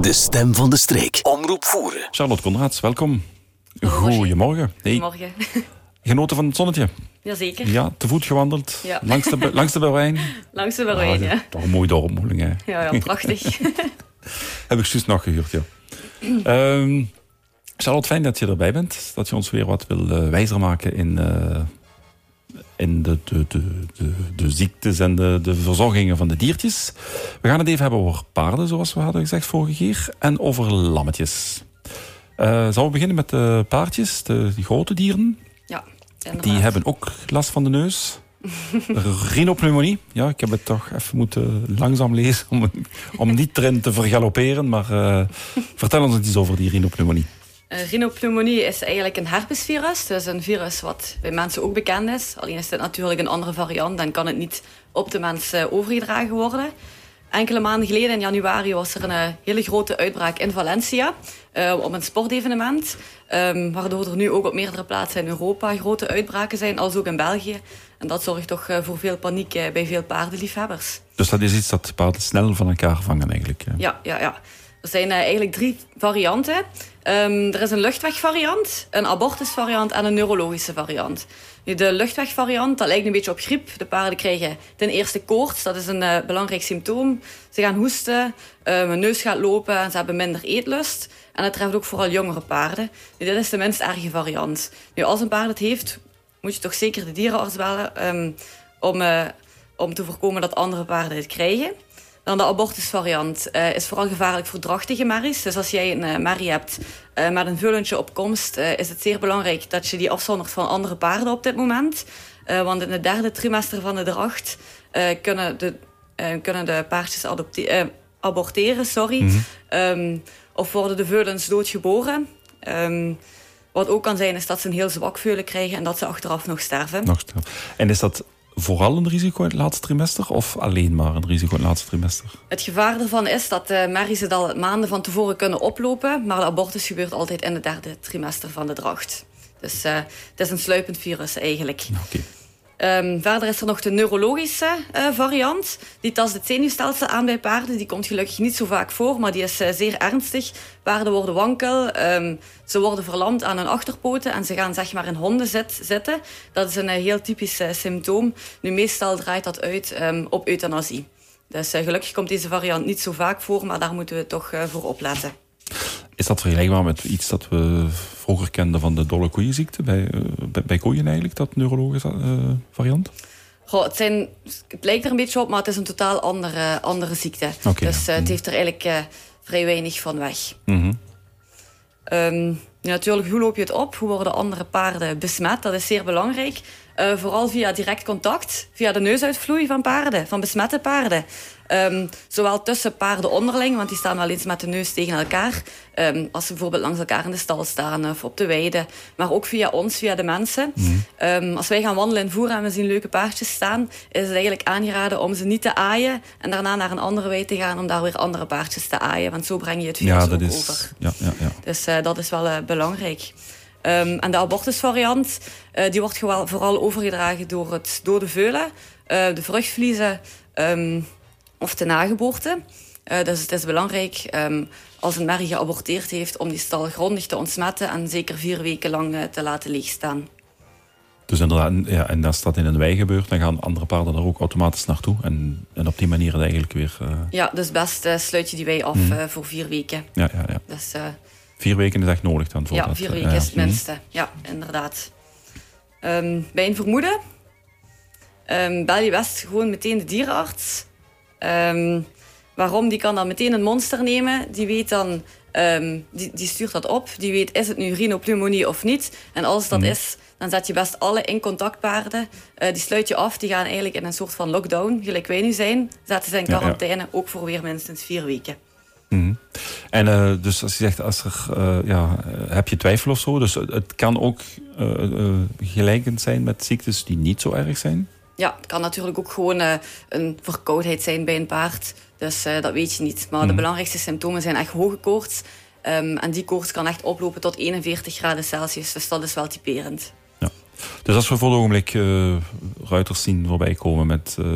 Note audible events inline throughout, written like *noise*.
De stem van de streek. Omroep voeren. Charlotte Conrads, welkom. Goedemorgen. Hey, Goedemorgen. *laughs* genoten van het zonnetje? Jazeker. Ja, te voet gewandeld. Ja. Langs de, *laughs* langs de Berwijn. Langs de Berwijn, Ah, ja. Toch een mooi dorp, Moelingen. Ja, ja, prachtig. *laughs* Heb ik juist nog gehuurd, ja. *clears throat* Ehm, Charlotte, fijn dat je erbij bent. Dat je ons weer wat wil eh, wijzer maken in, eh, in de, de, de, de, de ziektes en de, de verzorgingen van de diertjes. We gaan het even hebben over paarden, zoals we hadden gezegd vorige keer. En over lammetjes. Eh zullen we beginnen met de paardjes, de, die grote dieren? ja, inderdaad. Die hebben ook last van de neus. *laughs* Rhinopneumonie. Ja, ik heb het toch even moeten langzaam lezen om, om niet erin te vergalopperen. Maar eh, vertel ons iets over die rhinopneumonie. Eh, Rhinopneumonie is eigenlijk een herpesvirus. Is een virus wat bij mensen ook bekend is. Alleen is dit natuurlijk een andere variant. Dan kan het niet op de mens eh, overgedragen worden. Enkele maanden geleden, in januari, was er een eh, hele grote uitbraak in Valencia. eh, op een sportevenement. Ehm, waardoor er nu ook op meerdere plaatsen in Europa grote uitbraken zijn. Als ook in België. En dat zorgt toch voor veel paniek bij veel paardenliefhebbers. Dus dat is iets dat paarden snel van elkaar vangen eigenlijk. Ja, ja, ja. Er zijn eh, eigenlijk drie varianten. Ehm, er is een luchtwegvariant, een abortusvariant en een neurologische variant. Nu, de luchtwegvariant, dat lijkt een beetje op griep. De paarden krijgen ten eerste koorts, dat is een eh, belangrijk symptoom. Ze gaan hoesten, eh, hun neus gaat lopen en ze hebben minder eetlust. En dat treft ook vooral jongere paarden. Nu, dit is de minst erge variant. Nu, als een paard het heeft, moet je toch zeker de dierenarts bellen... ehm, om, eh, om te voorkomen dat andere paarden het krijgen. Dan de abortusvariant eh, is vooral gevaarlijk voor drachtige merries. Dus als jij een eh, merrie hebt eh, met een vullentje op komst, is het zeer belangrijk dat je die afzondert van andere paarden op dit moment. Want in het derde trimester van de dracht kunnen, de, kunnen de paardjes aborteren, sorry. Ehm, of worden de veulens doodgeboren. Ehm, wat ook kan zijn, is dat ze een heel zwak veulen krijgen en dat ze achteraf nog sterven. Nog snel. En is dat vooral een risico in het laatste trimester of alleen maar een risico in het laatste trimester? Het gevaar ervan is dat de merries het al maanden van tevoren kunnen oplopen, maar de abortus gebeurt altijd in het derde trimester van de dracht. Dus eh, het is een sluipend virus eigenlijk. Oké. Ehm, verder is er nog de neurologische eh, variant. Die tast het zenuwstelsel aan bij paarden. Die komt gelukkig niet zo vaak voor, maar die is eh, zeer ernstig. Paarden worden wankel, ehm, ze worden verlamd aan hun achterpoten en ze gaan zeg maar in honden zit- zitten. Dat is een eh, heel typisch symptoom. Nu, meestal draait dat uit ehm, op euthanasie. Dus gelukkig komt deze variant niet zo vaak voor, maar daar moeten we toch voor opletten. Is dat vergelijkbaar met iets dat we vroeger kenden van de dolle koeienziekte? Bij, eh, bij, bij koeien eigenlijk, dat neurologische eh, variant? Goh, het, zijn, het lijkt er een beetje op, maar het is een totaal andere, andere ziekte. Dus ja. eh, het heeft er eigenlijk vrij weinig van weg. Mhm. Ehm, ja, natuurlijk, hoe loop je het op? Hoe worden andere paarden besmet? Dat is zeer belangrijk. Eh, vooral via direct contact, via de neusuitvloei van paarden, van besmette paarden. Ehm, zowel tussen paarden onderling, want die staan wel eens met de neus tegen elkaar. Ehm, als ze bijvoorbeeld langs elkaar in de stal staan of op de weide. Maar ook via ons, via de mensen. Ehm, als wij gaan wandelen in voer en we zien leuke paardjes staan, is het eigenlijk aangeraden om ze niet te aaien. En daarna naar een andere weide te gaan om daar weer andere paardjes te aaien. Want zo breng je het virus Ja, dat is. over. Ja, ja, ja. Dus eh, dat is wel eh, belangrijk. Ehm, en de abortusvariant, eh, die wordt vooral overgedragen door het dode veulen, eh, de vruchtvliezen ehm, of de nageboorte. Eh, dus het is belangrijk ehm, als een merrie geaborteerd heeft om die stal grondig te ontsmetten en zeker vier weken lang te laten leegstaan. Dus inderdaad, ja, en als dat in een wei gebeurt, dan gaan andere paarden er ook automatisch naartoe. En, en op die manier het eigenlijk weer. Ja, dus best sluit je die wei af eh, voor vier weken. ja, ja, ja. Dus Vier weken is echt nodig dan. Voor ja, dat, vier eh, weken is het Mhm. minste. Ja, inderdaad. Ehm, bij een vermoeden ehm, bel je best gewoon meteen de dierenarts. Ehm, waarom? Die kan dan meteen een monster nemen. Die weet dan, die, die stuurt dat op. Die weet, is het nu rhinopneumonie of niet? En als dat Mhm. is, dan zet je best alle in contactpaarden. Eh, die sluit je af. Die gaan eigenlijk in een soort van lockdown, gelijk wij nu zijn. Zetten ze in Ja, ja. quarantaine, ook voor weer minstens vier weken. Mhm. En eh, dus als je zegt, als er, eh, ja, eh, heb je twijfel of zo? Dus het, kan ook gelijkend zijn met ziektes die niet zo erg zijn? Ja, het kan natuurlijk ook gewoon een verkoudheid zijn bij een paard. Dus dat weet je niet. Maar de belangrijkste symptomen zijn echt hoge koorts. Ehm, en die koorts kan echt oplopen tot 41 graden Celsius. Dus dat is wel typerend. Dus als we voor het ogenblik eh, ruiters zien voorbij komen met, eh,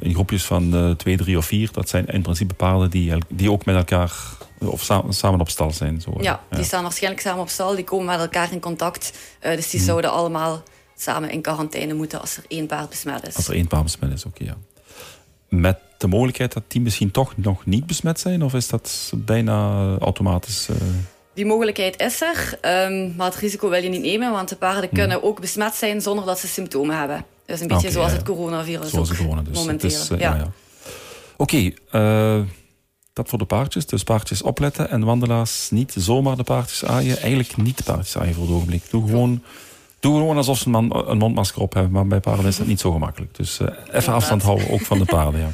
in groepjes van eh, twee, drie of vier, dat zijn in principe paarden die, die ook met elkaar of samen, samen op stal zijn. Zo, Ja, die staan waarschijnlijk samen op stal. Die komen met elkaar in contact. Dus die zouden allemaal samen in quarantaine moeten als er één paard besmet is. Als er één paard besmet is, oké, ja. Met de mogelijkheid dat die misschien toch nog niet besmet zijn? Of is dat bijna automatisch... Die mogelijkheid is er, um, maar het risico wil je niet nemen, want de paarden hmm. kunnen ook besmet zijn zonder dat ze symptomen hebben. Dus een beetje okay, zoals het coronavirus zoals ook, het corona, dus. momenteel. Is, uh, ja. ja Oké, okay, uh, dat voor de paardjes. Dus paardjes opletten en wandelaars niet zomaar de paardjes aaien. Eigenlijk niet de paardjes aaien voor het ogenblik. Doe gewoon, doe gewoon alsof ze een, een mondmasker op hebben. Maar bij paarden is dat niet zo gemakkelijk. Dus uh, even afstand houden, ook van de paarden. Ja.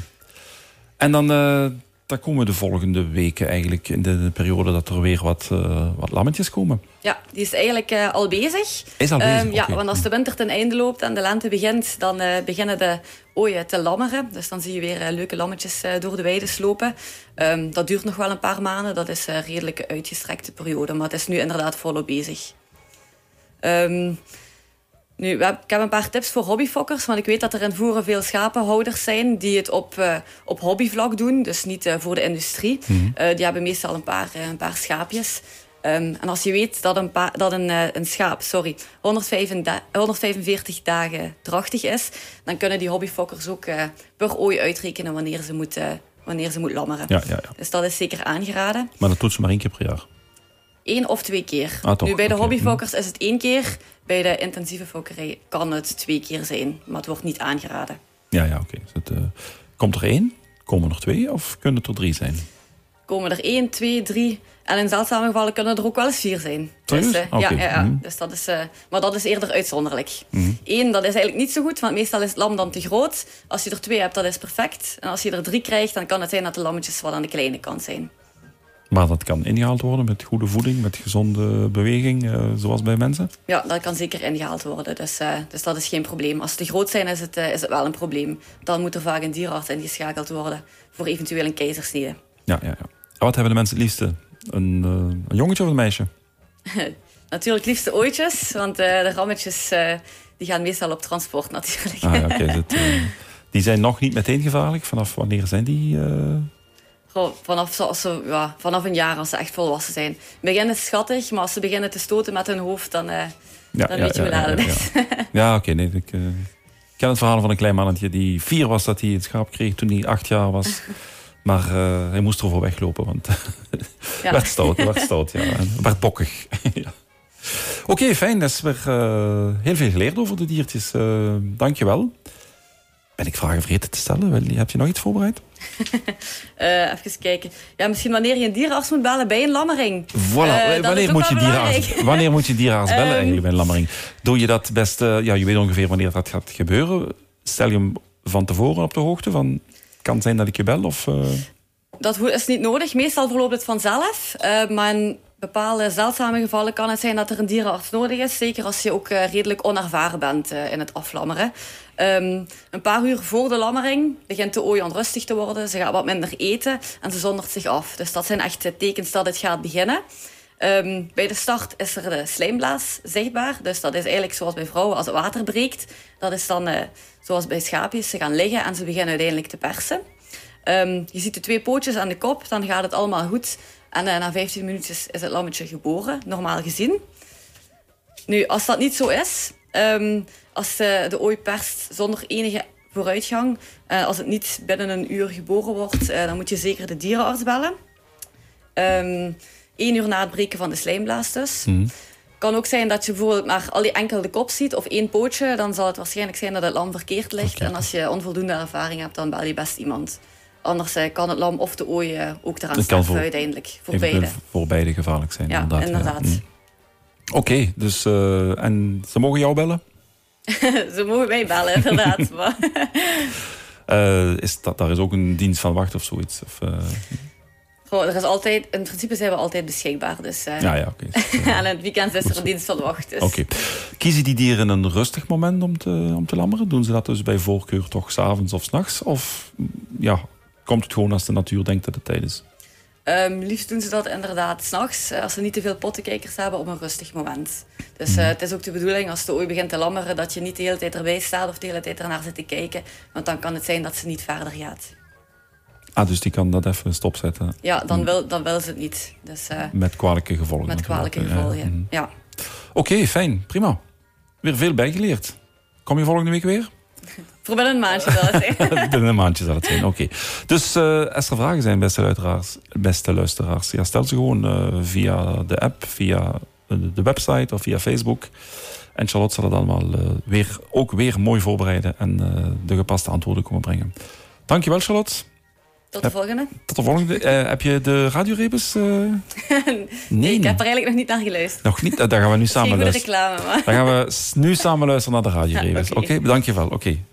En dan uh, dan komen de volgende weken eigenlijk in de, periode dat er weer wat, uh, wat lammetjes komen. Ja, die is eigenlijk uh, al bezig. Is al bezig? Um, ja, want als de winter ten einde loopt en de lente begint, dan uh, beginnen de ooien te lammeren. Dus dan zie je weer leuke lammetjes door de weide slopen. Um, dat duurt nog wel een paar maanden. Dat is een redelijk uitgestrekte periode, maar het is nu inderdaad volop bezig. Um, nu, ik heb een paar tips voor hobbyfokkers, want ik weet dat er in Voeren veel schapenhouders zijn die het op, uh, op hobbyvlak doen, dus niet uh, voor de industrie. Mm -hmm. uh, die hebben meestal een paar, een paar schaapjes. Um, en als je weet dat een, dat een, een schaap sorry, 145, 145 dagen drachtig is, dan kunnen die hobbyfokkers ook per ooi uitrekenen wanneer ze moet, wanneer ze moet lammeren. Ja, ja, ja. Dus dat is zeker aangeraden. Maar dat doet ze maar één keer per jaar? Eén of twee keer. Ah, nu, bij de okay. hobbyfokkers is het één keer. Bij de intensieve fokkerij kan het twee keer zijn. Maar het wordt niet aangeraden. Ja, ja oké. Okay. Uh, komt er één? Komen er twee? Of kunnen het er drie zijn? Komen er één, twee, drie. En in zeldzame gevallen kunnen er ook wel eens vier zijn. Dus, uh, okay. ja, ja, ja. Mm. dus dat is, uh, maar dat is eerder uitzonderlijk. Mm. Eén, dat is eigenlijk niet zo goed, want meestal is het lam dan te groot. Als je er twee hebt, dat is perfect. En als je er drie krijgt, dan kan het zijn dat de lammetjes wat aan de kleine kant zijn. Maar dat kan ingehaald worden met goede voeding, met gezonde beweging, uh, zoals bij mensen? Ja, dat kan zeker ingehaald worden. Dus, uh, dus dat is geen probleem. Als ze te groot zijn, is het, uh, is het wel een probleem. Dan moet er vaak een dierenarts ingeschakeld worden voor eventueel een keizersnede. Ja, ja, ja. En wat hebben de mensen het liefste? Een, een jongetje of een meisje? *laughs* natuurlijk het liefste ooitjes, want de rammetjes die gaan meestal op transport natuurlijk. Ah, ja, okay, *laughs* die zijn nog niet meteen gevaarlijk. Vanaf wanneer zijn die vanaf, als ze, ja, vanaf een jaar als ze echt volwassen zijn. In het begin is het schattig, maar als ze beginnen te stoten met hun hoofd, dan, uh, ja, dan ja, weet je hoe laat het is. *laughs* Ja, oké. nee, ik uh, ken het verhaal van een klein mannetje die vier was dat hij het schaap kreeg toen hij acht jaar was. *laughs* Maar uh, hij moest ervoor weglopen, want *laughs* werd stout, werd stout, ja. En werd bokkig. ja. Oké, okay, fijn. Dat is weer heel veel geleerd over de diertjes. Dank je wel. Ben ik vragen vergeten te stellen? Heb je nog iets voorbereid? Uh, *laughs* even kijken. Ja, misschien wanneer je een dierenarts moet bellen bij een lammering. Voilà. Uh, wanneer, moet je dierenarts, *laughs* wanneer moet je dierenarts bellen um, eigenlijk bij een lammering? Doe je dat best... Uh, ja, je weet ongeveer wanneer dat gaat gebeuren. Stel je hem van tevoren op de hoogte van... Kan het zijn dat ik je bel? Of, Dat is niet nodig. Meestal verloopt het vanzelf. maar bepaalde zeldzame gevallen kan het zijn dat er een dierenarts nodig is. Zeker als je ook redelijk onervaren bent in het aflammeren. Um, een paar uur voor de lammering begint de ooi onrustig te worden. Ze gaat wat minder eten en ze zondert zich af. Dus dat zijn echt tekens dat het gaat beginnen. Um, bij de start is er de slijmblaas zichtbaar. Dus dat is eigenlijk zoals bij vrouwen als het water breekt. Dat is dan uh, zoals bij schaapjes. Ze gaan liggen en ze beginnen uiteindelijk te persen. Um, je ziet de twee pootjes aan de kop, dan gaat het allemaal goed. En uh, na 15 minuutjes is het lammetje geboren, normaal gezien. Nu, als dat niet zo is, um, als de ooi perst zonder enige vooruitgang, uh, als het niet binnen een uur geboren wordt, uh, dan moet je zeker de dierenarts bellen. Um, Eén uur na het breken van de slijmblaas dus. Mm. kan ook zijn dat je bijvoorbeeld maar al die enkel de kop ziet of één pootje, dan zal het waarschijnlijk zijn dat het lam verkeerd ligt. Okay. En als je onvoldoende ervaring hebt, dan bel je best iemand. Anders uh, kan het lam of de ooi ook eraan voor, uiteindelijk. Voor beide. Voor beide gevaarlijk zijn, ja, inderdaad. inderdaad. Ja. Mm. Oké, okay, dus en ze mogen jou bellen? *laughs* Ze mogen mij bellen, inderdaad. *laughs* uh, is dat, daar is ook een dienst van wacht of zoiets? Of, uh... Goh, er is altijd, in principe zijn we altijd beschikbaar. Dus, ja, ja, oké. *laughs* Okay. en het weekend is er een dienst van wacht. Dus. Oké. Okay. Kiezen die dieren een rustig moment om te, om te lammeren? Doen ze dat dus bij voorkeur toch s'avonds of s'nachts? Of ja, komt het gewoon als de natuur denkt dat het tijd is? Um, liefst doen ze dat inderdaad s'nachts, als ze niet te veel pottenkijkers hebben, op een rustig moment. Dus uh, het is ook de bedoeling als de ooi begint te lammeren dat je niet de hele tijd erbij staat of de hele tijd ernaar zit te kijken. Want dan kan het zijn dat ze niet verder gaat. Ah, dus die kan dat even stopzetten. Ja, dan wil, dan wil ze het niet. Dus, uh, met kwalijke gevolgen. Met kwalijke gevolgen, ja. Mhm. ja. Oké, okay, fijn. Prima. Weer veel bijgeleerd. Kom je volgende week weer? *laughs* Voor binnen een maandje zal het zijn. *laughs* binnen een maandje zal het zijn, oké. Okay. Dus uh, als er vragen zijn, beste luisteraars, beste luisteraars ja, stel ze gewoon uh, via de app, via de website of via Facebook. En Charlotte zal het allemaal uh, weer, ook weer mooi voorbereiden en de gepaste antwoorden komen brengen. Dankjewel, Charlotte. Tot de volgende. Tot de volgende. Uh, heb je de radiorebus? Uh... *laughs* nee, nee, ik heb er eigenlijk nog niet naar geluisterd. Nog niet? Uh, daar gaan we nu *laughs* samen luisteren. reclame, maar. Dan gaan we nu samen luisteren naar de radiorebus. Oké, okay. okay, dankjewel. Oké. Okay.